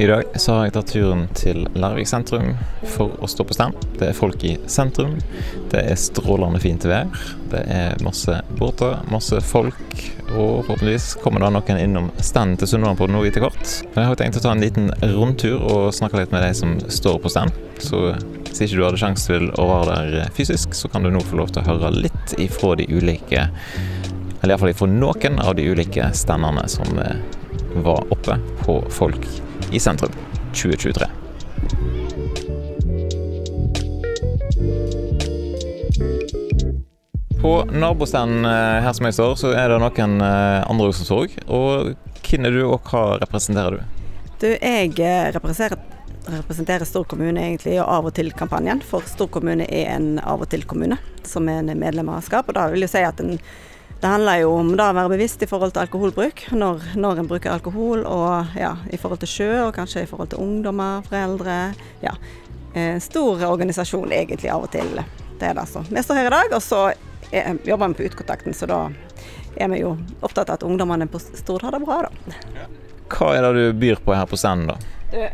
I dag så har jeg tatt turen til Larvik sentrum for å stå på stand. Det er folk i sentrum. Det er strålende fint vær. Det er masse båter, masse folk. Og forhåpentligvis kommer da noen innom standen til Sunnmøre nå etter hvert. Jeg har tenkt å ta en liten rundtur og snakke litt med de som står på stand. Så hvis ikke du hadde sjanse til å være der fysisk, så kan du nå få lov til å høre litt ifra de ulike Eller iallfall ifra noen av de ulike standene som var oppe på Folk i sentrum 2023. På nabostanden eh, her som jeg står, så er det noen eh, andre som sorg. Og hvem er du, og hva representerer du? Du, jeg eh, representerer, representerer Stor kommune egentlig, og Av og til-kampanjen. For Stor kommune er en av og til-kommune, som er en medlemmerskap. Og da vil jeg si at en det handler jo om å være bevisst i forhold til alkoholbruk, når, når en bruker alkohol, og ja, i forhold til sjø, og kanskje i forhold til ungdommer, foreldre. Ja. En stor organisasjon egentlig av og til. Det er det altså. Vi står her i dag, og så er, jobber vi på Utkontakten, så da er vi jo opptatt av at ungdommene på Stord har det bra, da. Hva er det du byr på her på scenen, da?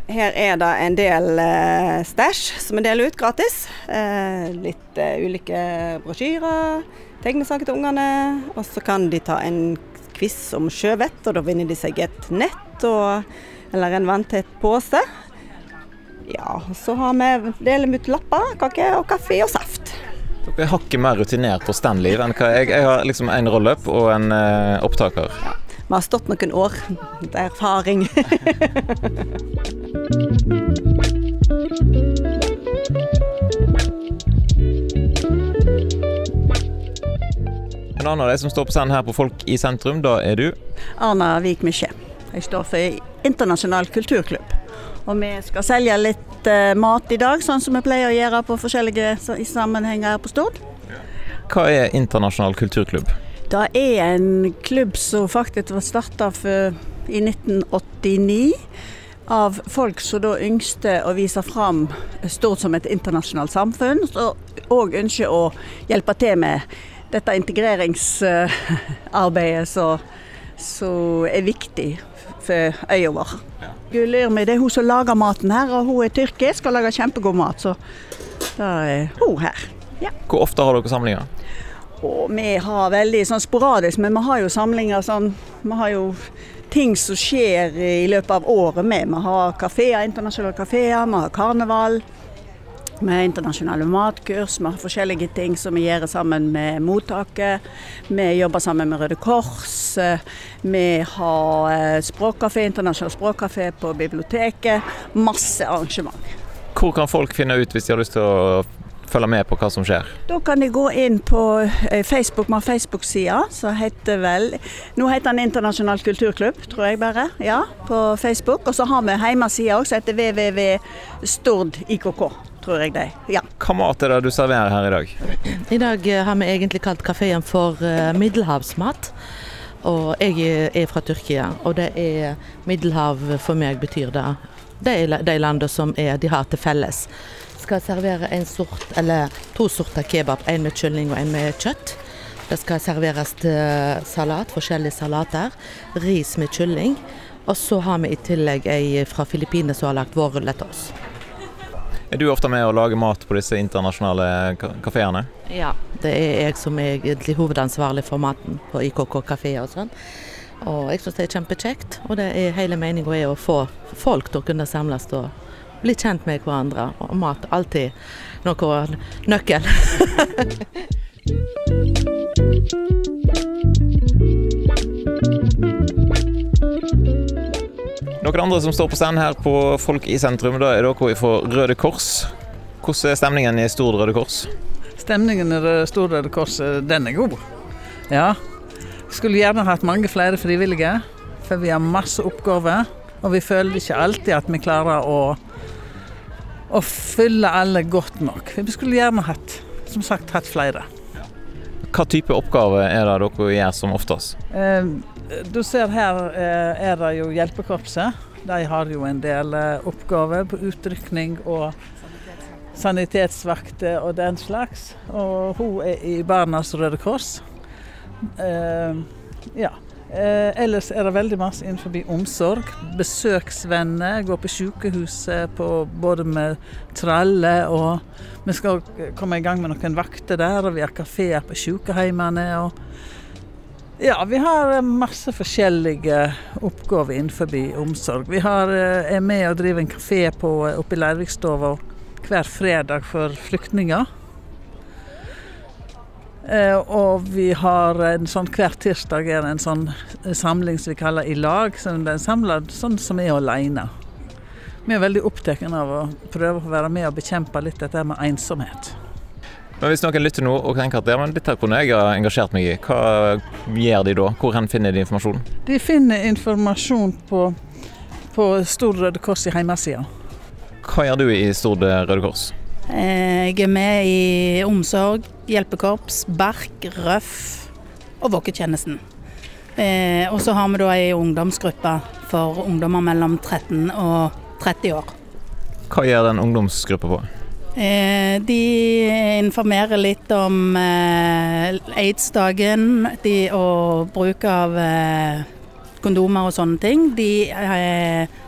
Her er det en del eh, stæsj som vi deler ut gratis. Eh, litt eh, ulike brosjyrer tegnesaker til ungene. Og så kan de ta en quiz om sjøvett, og da vinner de seg et nett og, eller en vanntett pose. Ja, så har vi, deler ut lapper, kake og kaffe og saft. Dere er hakket mer rutinert på standliv enn hva jeg Jeg har liksom en roll-up og en eh, opptaker. Ja, vi har stått noen år. Det er erfaring. En annen av de som står på scenen her på Folk i sentrum, da er du? Arna Vik Mykje. Jeg står for Internasjonal kulturklubb. Og vi skal selge litt uh, mat i dag, sånn som vi pleier å gjøre på forskjellige sammenhenger her på Stord. Hva er Internasjonal kulturklubb? Det er en klubb som faktisk var starta i 1989 av folk som da yngste å vise fram stort som et internasjonalt samfunn, og ønsker å hjelpe til med dette integreringsarbeidet som er viktig for øya vår. Gulyrmi det er hun som lager maten her, og hun er tyrkisk og lager kjempegod mat. Så da er hun her. Ja. Hvor ofte har dere samlinger? Og vi har veldig sånn sporadisk, men vi har jo samlinger sånn Vi har jo ting som skjer i løpet av året med. Vi har kaféer, internasjonale kafeer, vi har karneval. Vi har internasjonale matkurs, vi har forskjellige ting som vi gjør sammen med mottaket. Vi jobber sammen med Røde Kors. Vi har eh, språkkafé, internasjonal språkkafé på biblioteket. Masse arrangement. Hvor kan folk finne ut hvis de har lyst til å følge med på hva som skjer? Da kan de gå inn på eh, Facebook. Vi har Facebook-sida som heter vel Nå heter den Internasjonal kulturklubb, tror jeg bare. Ja, på Facebook. Og så har vi hjemmesida òg som heter www.stordikk tror jeg det. Ja. Hva mat er det du serverer her i dag? I dag eh, har vi egentlig kalt kafeen for uh, middelhavsmat. Og jeg er fra Tyrkia, og det er Middelhav for meg betyr det. Det er de landene som er, de har til felles. Skal servere en sort, eller to sorter kebab, en med kylling og en med kjøtt. Det skal serveres salat, forskjellige salater. Ris med kylling. Og så har vi i tillegg ei fra Filippinene som har lagd vårrulle til oss. Er du ofte med å lage mat på disse internasjonale kafeene? Ja, det er jeg som er egentlig hovedansvarlig for maten på IKK kafé og sånn. Og jeg syns det er kjempekjekt. Og det er hele meninga er å få folk til å kunne samles og bli kjent med hverandre. Og mat alltid noe nøkkel. Noen andre som står på stand her på Folk i sentrum, da er dere fra Røde Kors. Hvordan er stemningen i Stord Røde Kors? Stemningen i Stord Røde Kors, eh, den er god. Ja. Skulle gjerne hatt mange flere frivillige, for vi har masse oppgaver. Og vi føler ikke alltid at vi klarer å, å fylle alle godt nok. Vi skulle gjerne hatt, som sagt, hatt flere. Hva type oppgaver er det dere gjør som oftest? Eh, du ser her eh, er det jo hjelpekorpset. De har jo en del eh, oppgaver på utrykning og sanitetsvakter og den slags. Og hun er i Barnas Røde Kors. Eh, ja. Ellers er det veldig masse innenfor omsorg. Besøksvenner. Går på sykehuset på, både med traller og Vi skal komme i gang med noen vakter der, og vi har kafeer på sykehjemmene. og ja, vi har masse forskjellige oppgaver innenfor omsorg. Vi har, eh, er med og driver en kafé oppe i Leirvikstova hver fredag for flyktninger. Eh, og vi har en sånn hver tirsdag er en sånn samling som vi kaller I lag. Som den samler sånn som er alene. Vi er veldig opptatt av å prøve å være med og bekjempe litt dette med ensomhet. Men Hvis noen lytter nå og tenker at ja, men dette kunne jeg ha engasjert meg i, hva gjør de da? Hvor finner de informasjon? De finner informasjon på, på Stor Røde Kors i hjemmesida. Hva gjør du i Stord Røde Kors? Eh, jeg er med i omsorg, hjelpekorps, Berk, Røff og Våketjenesten. Eh, og så har vi da ei ungdomsgruppe for ungdommer mellom 13 og 30 år. Hva gjør den ungdomsgruppa på? Eh, de informerer litt om aids-dagen og bruk av kondomer og sånne ting. De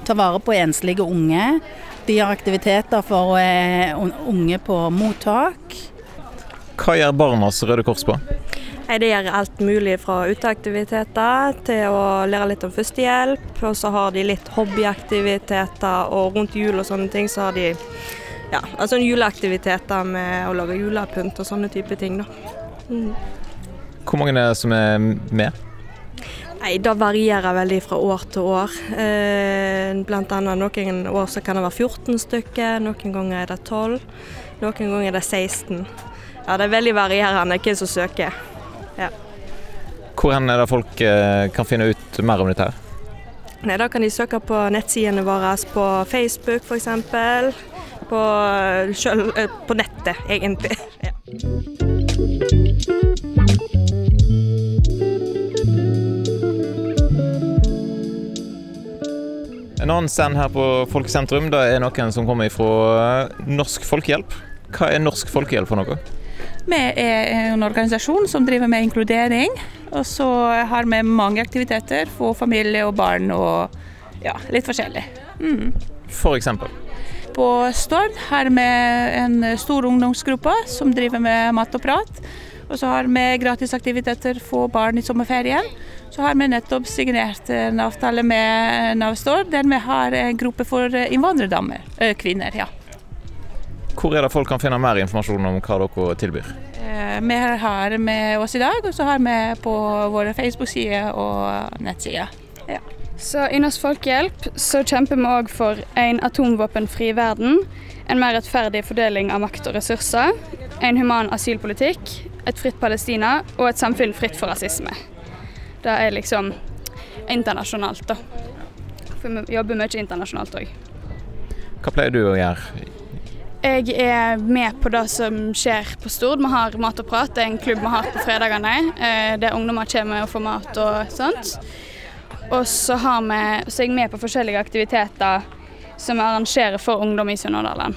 tar vare på enslige unge. De har aktiviteter for eh, unge på mottak. Hva gjør Barnas Røde Kors på? Det gjør alt mulig fra uteaktiviteter til å lære litt om førstehjelp. Og så har de litt hobbyaktiviteter, og rundt jul og sånne ting så har de ja, altså juleaktiviteter med å lage julepynt og sånne type ting. Da. Mm. Hvor mange er det som er med? Nei, Det varierer veldig fra år til år. Eh, blant annet Noen år så kan det være 14 stykker, noen ganger er det 12, noen ganger er det 16. Ja, Det er veldig varierende hvem som søker. Ja. Hvor er det folk eh, kan finne ut mer om dette? her? Nei, Da kan de søke på nettsidene våre på Facebook f.eks. På, selv, på nettet, egentlig. Ja. En annen stand her på Folkesentrum det er noen som kommer fra Norsk Folkehjelp. Hva er Norsk Folkehjelp for noe? Vi er en organisasjon som driver med inkludering. Og så har vi mange aktiviteter for familie og barn og ja, litt forskjellig. Mm. For eksempel? På Stord har vi en stor ungdomsgruppe som driver med mat og prat. Og så har vi gratisaktiviteter for barn i sommerferien. Så har vi nettopp signert en avtale med Nav Stord der vi har en gruppe for innvandrerdamer, eh, kvinner. ja. Hvor er det folk kan finne mer informasjon om hva dere tilbyr? Eh, vi har med oss i dag, og så har vi på våre Facebook-sider og nettsider. Ja. Så I Norsk Folkehjelp så kjemper vi òg for en atomvåpenfri verden, en mer rettferdig fordeling av makt og ressurser, en human asylpolitikk, et fritt Palestina og et samfunn fritt for rasisme. Det er liksom internasjonalt, da. For vi jobber mye internasjonalt òg. Hva pleier du å gjøre? Jeg er med på det som skjer på Stord. Vi har Mat og prat, det er en klubb vi har på fredagene. Eh, der ungdommer kommer og får mat og sånt. Og så, vi, så er jeg med på forskjellige aktiviteter som vi arrangerer for ungdom i Sunnhordland.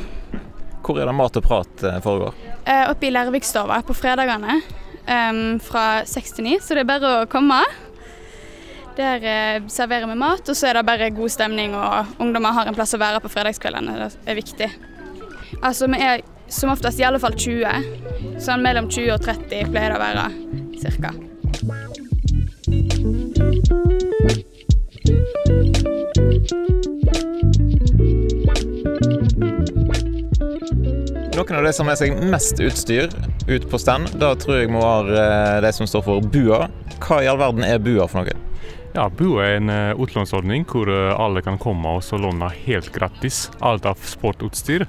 Hvor er det mat og prat eh, foregår? Eh, oppe i Lærvikstova på fredagene um, fra 6 til 9, så det er bare å komme. Der eh, serverer vi mat, og så er det bare god stemning, og ungdommer har en plass å være på fredagskveldene. Det er viktig. Altså, vi er som oftest i alle fall 20. Sånn mellom 20 og 30 pleier det å være, cirka. Noen av de som har med seg mest utstyr ut på stand, da tror jeg må være eh, de som står for BUA. Hva i all verden er BUA for noe? Ja, BUA er en uh, utlånsordning hvor uh, alle kan komme og låne helt gratis alt av sportutstyr.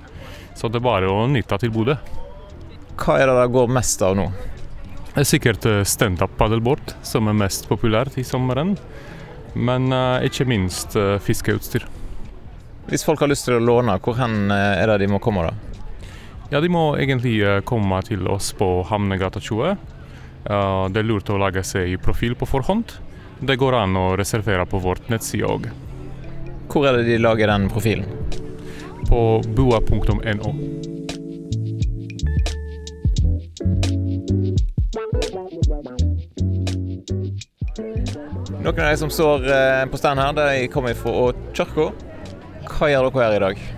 Så det er bare å nyte av tilbudet. Hva er det det går mest av nå? Det er sikkert standup paddleboard som er mest populært i sommeren. Men uh, ikke minst fiskeutstyr. Hvis folk har lyst til å låne, hvor hen er det de må komme da? Ja, De må egentlig eh, komme til oss på Hamnegata 20. Det er lurt å lage seg profil på forhånd. Det går an å reservere på vårt nettside òg. Hvor er det de lager den profilen? På bua.no. Noen av de som står eh, på stand her, de kommer fra kirka. Hva gjør dere her i dag?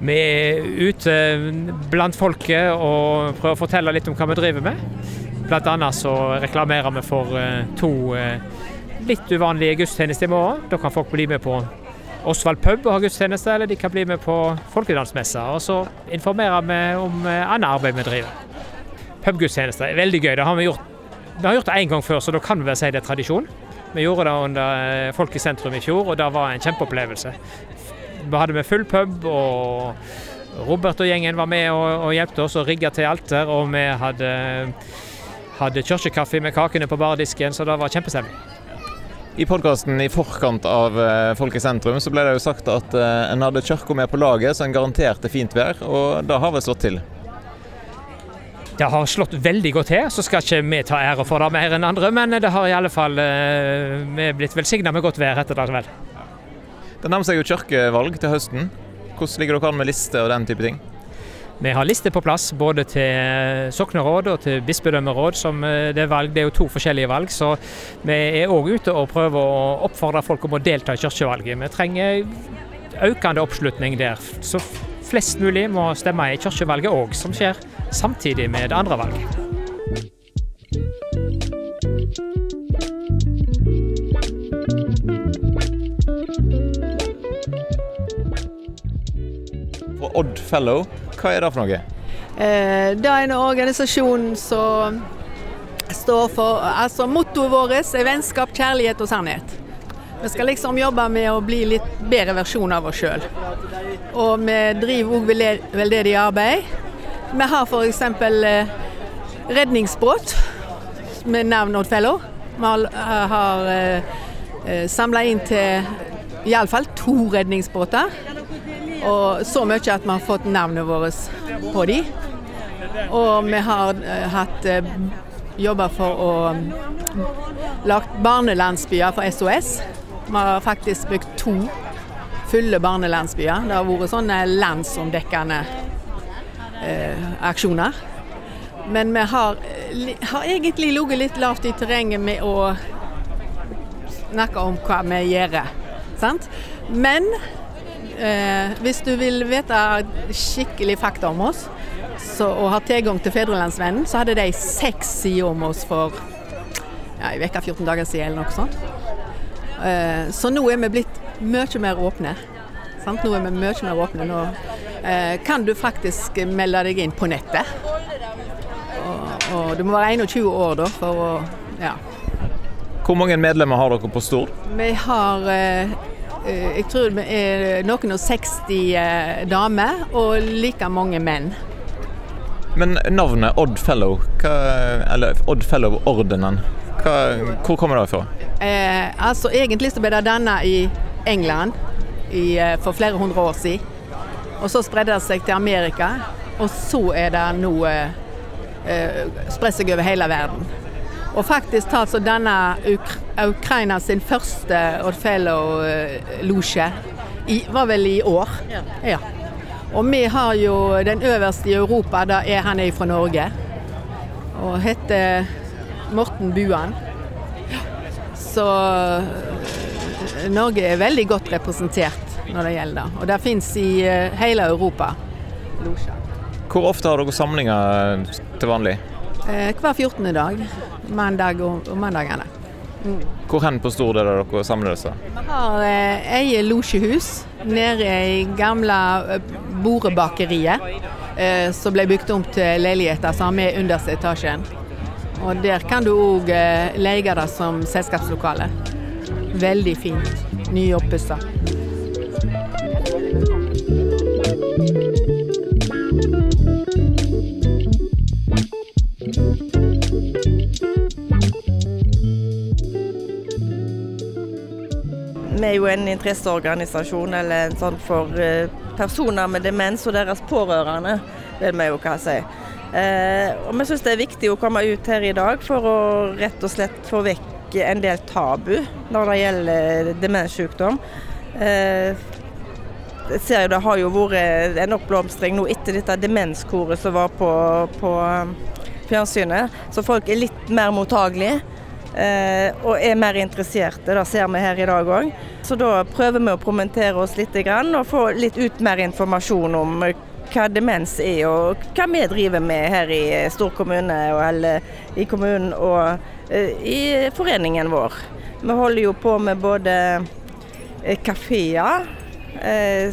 Vi er ute blant folket og prøver å fortelle litt om hva vi driver med. Blant annet så reklamerer vi for eh, to eh, litt uvanlige gudstjenester i morgen. Da kan folk bli med på Osvald pub og ha gudstjeneste, eller de kan bli med på folkedansmessa. Og så informerer vi om annet arbeid vi driver. Pubgudstjenester er veldig gøy. Det har vi gjort vi har gjort det én gang før, så da kan vi vel si det er tradisjon. Vi gjorde det under Folk i sentrum i fjor, og det var en kjempeopplevelse. Vi hadde med full pub, og Robert og gjengen var med og, og hjelpte oss å rigge til alter. Og vi hadde, hadde kirkekaffe med kakene på bardisken, så det var kjempestemning. I podkasten i forkant av Folk i sentrum så ble det jo sagt at en hadde kirka med på laget, så en garanterte fint vær, og det har vel slått til? Det har slått veldig godt til. Så skal ikke vi ta ære for det mer enn andre, men det har i alle fall eh, vi blitt velsigna med godt vær etter det. vel. Det nærmer seg jo kirkevalg til høsten. Hvordan ligger dere an med liste og den type ting? Vi har liste på plass både til sokneråd og til bispedømmeråd. som eh, Det er valg. Det er jo to forskjellige valg, så vi er òg ute og prøver å oppfordre folk om å delta i kirkevalget. Vi trenger økende oppslutning der. Så flest mulig må stemme i kirkevalget òg, som skjer samtidig med det andre valget. Odd Fellow, hva er det for noe? Eh, det er en organisasjon som står for altså Mottoet vårt er vennskap, kjærlighet og sannhet. Vi skal liksom jobbe med å bli litt bedre versjon av oss sjøl. Og vi driver òg veldedig arbeid. Vi har f.eks. Eh, redningsbåt med navn Odd Fellow. Vi har eh, samla inn til iallfall to redningsbåter. Og så mye at vi har fått navnet vårt på de. Og vi har eh, hatt eh, jobba for å lage barnelandsbyer for SOS. Vi har faktisk bygd to fulle barnelandsbyer. Det har vært sånne landsomdekkende eh, aksjoner. Men vi har, har egentlig ligget litt lavt i terrenget med å snakke om hva vi gjør. Sant? Men eh, hvis du vil vite skikkelig fakta om oss, så, og har tilgang til Fedrelandsvennen, så hadde de seks sider om oss for ja, en uke, 14 dager siden eller noe sånt. Eh, så nå er vi blitt mye mer åpne. Sant? Nå er vi mye mer åpne. Nå Eh, kan du faktisk melde deg inn på nettet. Og, og du må være 21 år da for å ja. Hvor mange medlemmer har dere på Stord? Vi har eh jeg tror vi er noen og 60 eh, damer og like mange menn. Men navnet Odd Fellow, hva, eller Odd Fellow-ordenen, hvor kommer det fra? Eh, altså Egentlig så ble det dannet i England i, eh, for flere hundre år siden. Og så spredde det seg til Amerika, og så er det nå eh, eh spredt seg over hele verden. Og faktisk tar så denne Uk Ukraina sin første Oddfellow-losje var vel i år. Ja. Og vi har jo den øverste i Europa, da er han er fra Norge. Og heter Morten Buan. Så eh, Norge er veldig godt representert når det gjelder. Og det fins i uh, hele Europa. Hvor ofte har dere samlinger eh, til vanlig? Eh, hver 14. dag. Mandag og, og mandagene. Mm. Hvor hen på Stord er det dere samler dere? Vi har eh, eget losjehus nede i gamle eh, Borebakeriet. Eh, som ble bygd om til leiligheter som med underste etasjen. Og der kan du òg eh, leie det som selskapslokale. Veldig fint. Nyoppussa. Er jo en interesseorganisasjon eller en sånn for eh, personer med demens og deres pårørende, vil vi jo hva si. Eh, og vi syns det er viktig å komme ut her i dag for å rett og slett få vekk en del tabu når det gjelder demenssykdom. Eh, jeg ser jo Det har jo vært en oppblomstring nå etter dette demenskoret som var på, på um, fjernsynet. Så folk er litt mer mottagelige. Eh, og er mer interesserte. Det ser vi her i dag òg. Så da prøver vi å promentere oss litt og få litt ut mer informasjon om eh, hva demens er og hva vi driver med her i stor kommune eller i kommunen og eh, i foreningen vår. Vi holder jo på med både eh, kafeer, eh,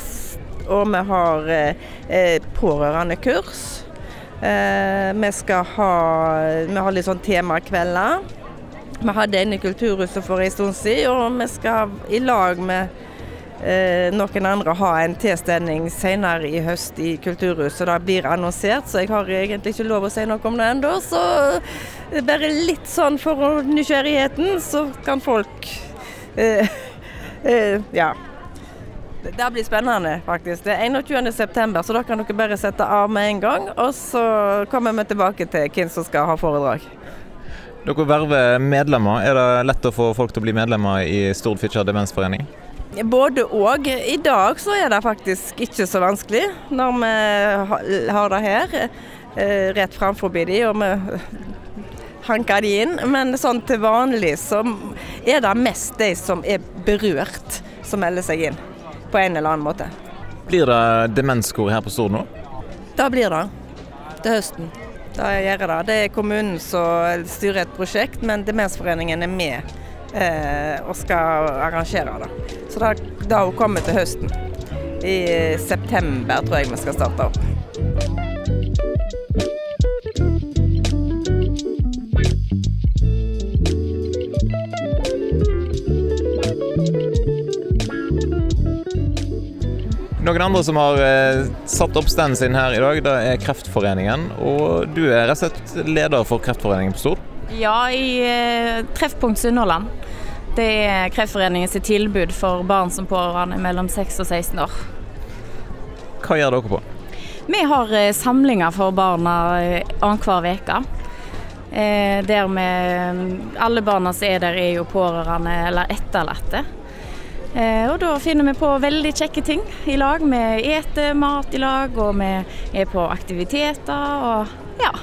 og vi har eh, eh, pårørendekurs. Eh, vi skal ha Vi har litt sånn temakvelder. Vi hadde en i Kulturhuset for en stund siden, og vi skal i lag med eh, noen andre ha en tilstelning senere i høst i Kulturhuset. Det blir annonsert, så jeg har egentlig ikke lov å si noe om det ennå. Så bare litt sånn for nysgjerrigheten, så kan folk eh, eh, Ja. Det blir spennende, faktisk. Det er 21.9, så da kan dere bare sette av med en gang. Og så kommer vi tilbake til hvem som skal ha foredrag. Dere verver medlemmer. Er det lett å få folk til å bli medlemmer i Stord Fitjar demensforening? Både og. I dag så er det faktisk ikke så vanskelig når vi har det her eh, rett framfor de, og vi hanker de inn. Men sånn til vanlig så er det mest de som er berørt, som melder seg inn på en eller annen måte. Blir det demenskor her på Stord nå? Da blir det til høsten. Da gjøre det. Det er kommunen som styrer et prosjekt, men Demensforeningen er med eh, og skal arrangere det. Så da hun kommer til høsten. I september tror jeg vi skal starte opp. Noen andre som har eh, satt opp standen sin her i dag, det er Kreftforeningen. Og du er rett og slett leder for Kreftforeningen på Stord. Ja, i eh, Treffpunkt Sunnhordland. Det er Kreftforeningens tilbud for barn som pårørende mellom 6 og 16 år. Hva gjør dere på? Vi har eh, samlinger for barna eh, annenhver uke. Eh, der vi Alle barna som er der, er jo pårørende eller etterlatte. Eh, og da finner vi på veldig kjekke ting i lag. Vi eter mat i lag, og vi er på aktiviteter og ja.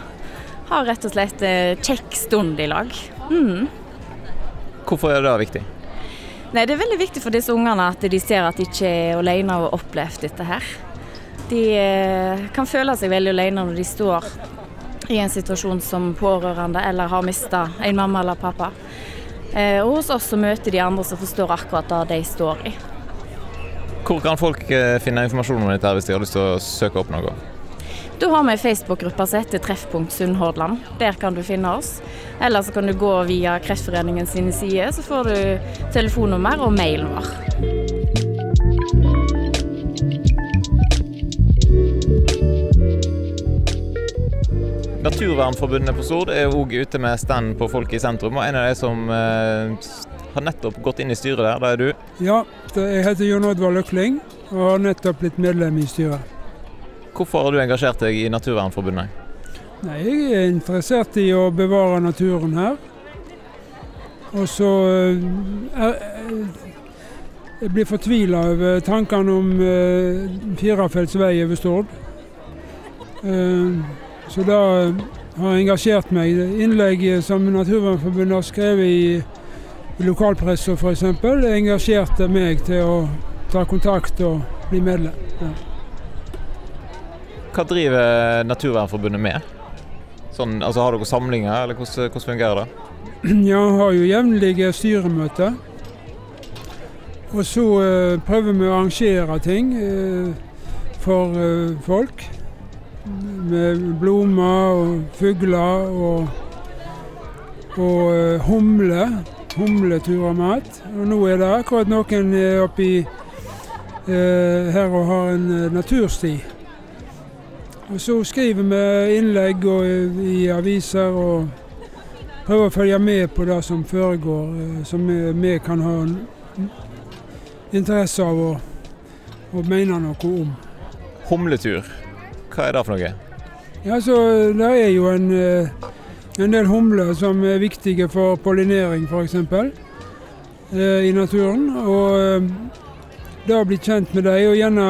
Har rett og slett eh, kjekk stund i lag. Mm. Hvorfor er det viktig? Nei, Det er veldig viktig for disse ungene at de ser at de ikke er alene og har opplevd dette her. De eh, kan føle seg veldig alene når de står i en situasjon som pårørende eller har mista en mamma eller pappa. Eh, og hos oss så møter de andre som forstår akkurat det de står i. Hvor kan folk eh, finne informasjon om dette hvis de har lyst til å søke opp noe? Da har vi en Facebook-gruppe som heter Treffpunkt Sunnhordland. Der kan du finne oss. Eller så kan du gå via Kreftforeningen sine sider, så får du telefonnummer og mailen vår. Naturvernforbundet på Stord er òg ute med stand på Folk i sentrum, og en av de som eh, har nettopp gått inn i styret der, det er du. Ja, jeg heter Jon Oddvar Løkling og har nettopp blitt medlem i styret. Hvorfor har du engasjert deg i Naturvernforbundet? Nei, jeg er interessert i å bevare naturen her. Og så eh, er, Jeg blir fortvila over tankene om uh, firefelts vei over Stord. Eh, så da har jeg engasjert meg. Innlegg som Naturvernforbundet har skrevet i, i lokalpressa f.eks., engasjerte meg til å ta kontakt og bli medlem. Ja. Hva driver Naturvernforbundet med? Sånn, altså Har dere samlinger, eller hvordan, hvordan fungerer det? Ja, har jo jevnlige styremøter. Og så eh, prøver vi å arrangere ting eh, for eh, folk. Med blomster og fugler og, og eh, humle. Humletur og. Og nå er det akkurat noen eh, oppi eh, her og har en eh, natursti. Og så skriver vi innlegg og, i aviser og prøver å følge med på det som foregår, som vi, kan ha interesse av å, å mene noe om. Humletur, hva er det for noe? Ja, så Det er jo en, eh, en del humler som er viktige for pollinering f.eks. i naturen. Og eh, det å bli kjent med dem og gjerne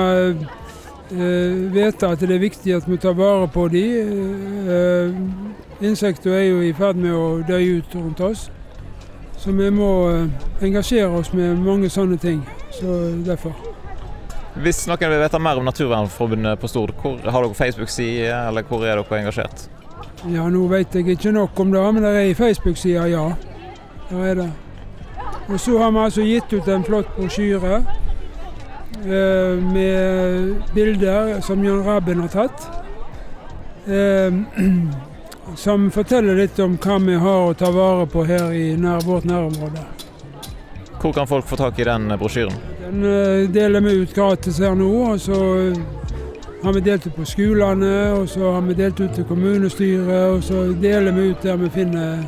eh, vite at det er viktig at vi tar vare på dem. Insekter er jo i ferd med å dø ut rundt oss. Så vi må eh, engasjere oss med mange sånne ting. Så derfor. Hvis noen vil vite mer om Naturvernforbundet på Stord, hvor har dere Facebook-side, eller hvor er dere engasjert? Ja, nå vet jeg ikke nok om det, men det er ei Facebook-side, ja. Der er det. Og så har vi altså gitt ut en flott brosjyre eh, med bilder som Jan Rabin har tatt. Eh, som forteller litt om hva vi har å ta vare på her i nær, vårt nærområde. Hvor kan folk få tak i den brosjyren? Den eh, deler vi ut gratis her nå. og så har vi delt ut på skolene, og så har vi delt ut til kommunestyret, og så deler vi ut der vi finner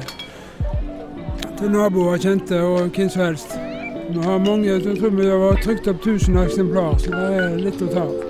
til naboer, kjente og hvem som helst. Vi har mange, jeg tror vi har trykt opp 1000 eksemplar, så det er litt å ta av.